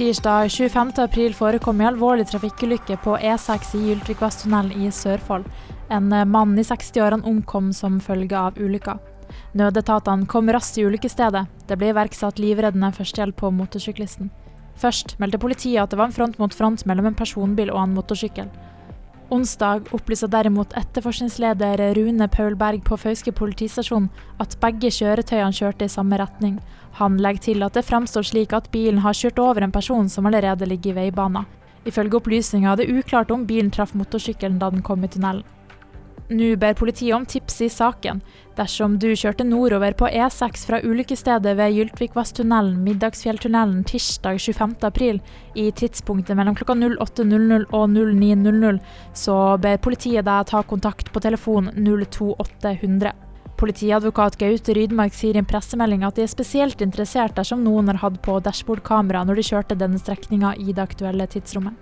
Tirsdag 25.4 forekom en alvorlig trafikkulykke på E6 i Gyltvikvasstunnelen i Sørfold. En mann i 60-årene omkom som følge av ulykka. Nødetatene kom raskt til ulykkesstedet. Det ble iverksatt livreddende førstehjelp på motorsyklisten. Først meldte politiet at det var en front mot front mellom en personbil og en motorsykkel. Onsdag opplyser derimot etterforskningsleder Rune Paul Berg på Fauske politistasjon at begge kjøretøyene kjørte i samme retning. Han legger til at det fremstår slik at bilen har kjørt over en person som allerede ligger i veibanen. Ifølge opplysninger er det uklart om bilen traff motorsykkelen da den kom i tunnelen. Nå ber politiet om tips i saken. Dersom du kjørte nordover på E6 fra ulykkesstedet ved Gyltvikvasstunnelen, Middagsfjelltunnelen, tirsdag 25.4 i tidspunktet mellom klokka 08.00 og 09.00, så ber politiet deg ta kontakt på telefon 02800. Politiadvokat Gaute Rydmark sier i en pressemelding at de er spesielt interessert dersom noen har hatt på dashbordkamera når de kjørte denne strekninga i det aktuelle tidsrommet.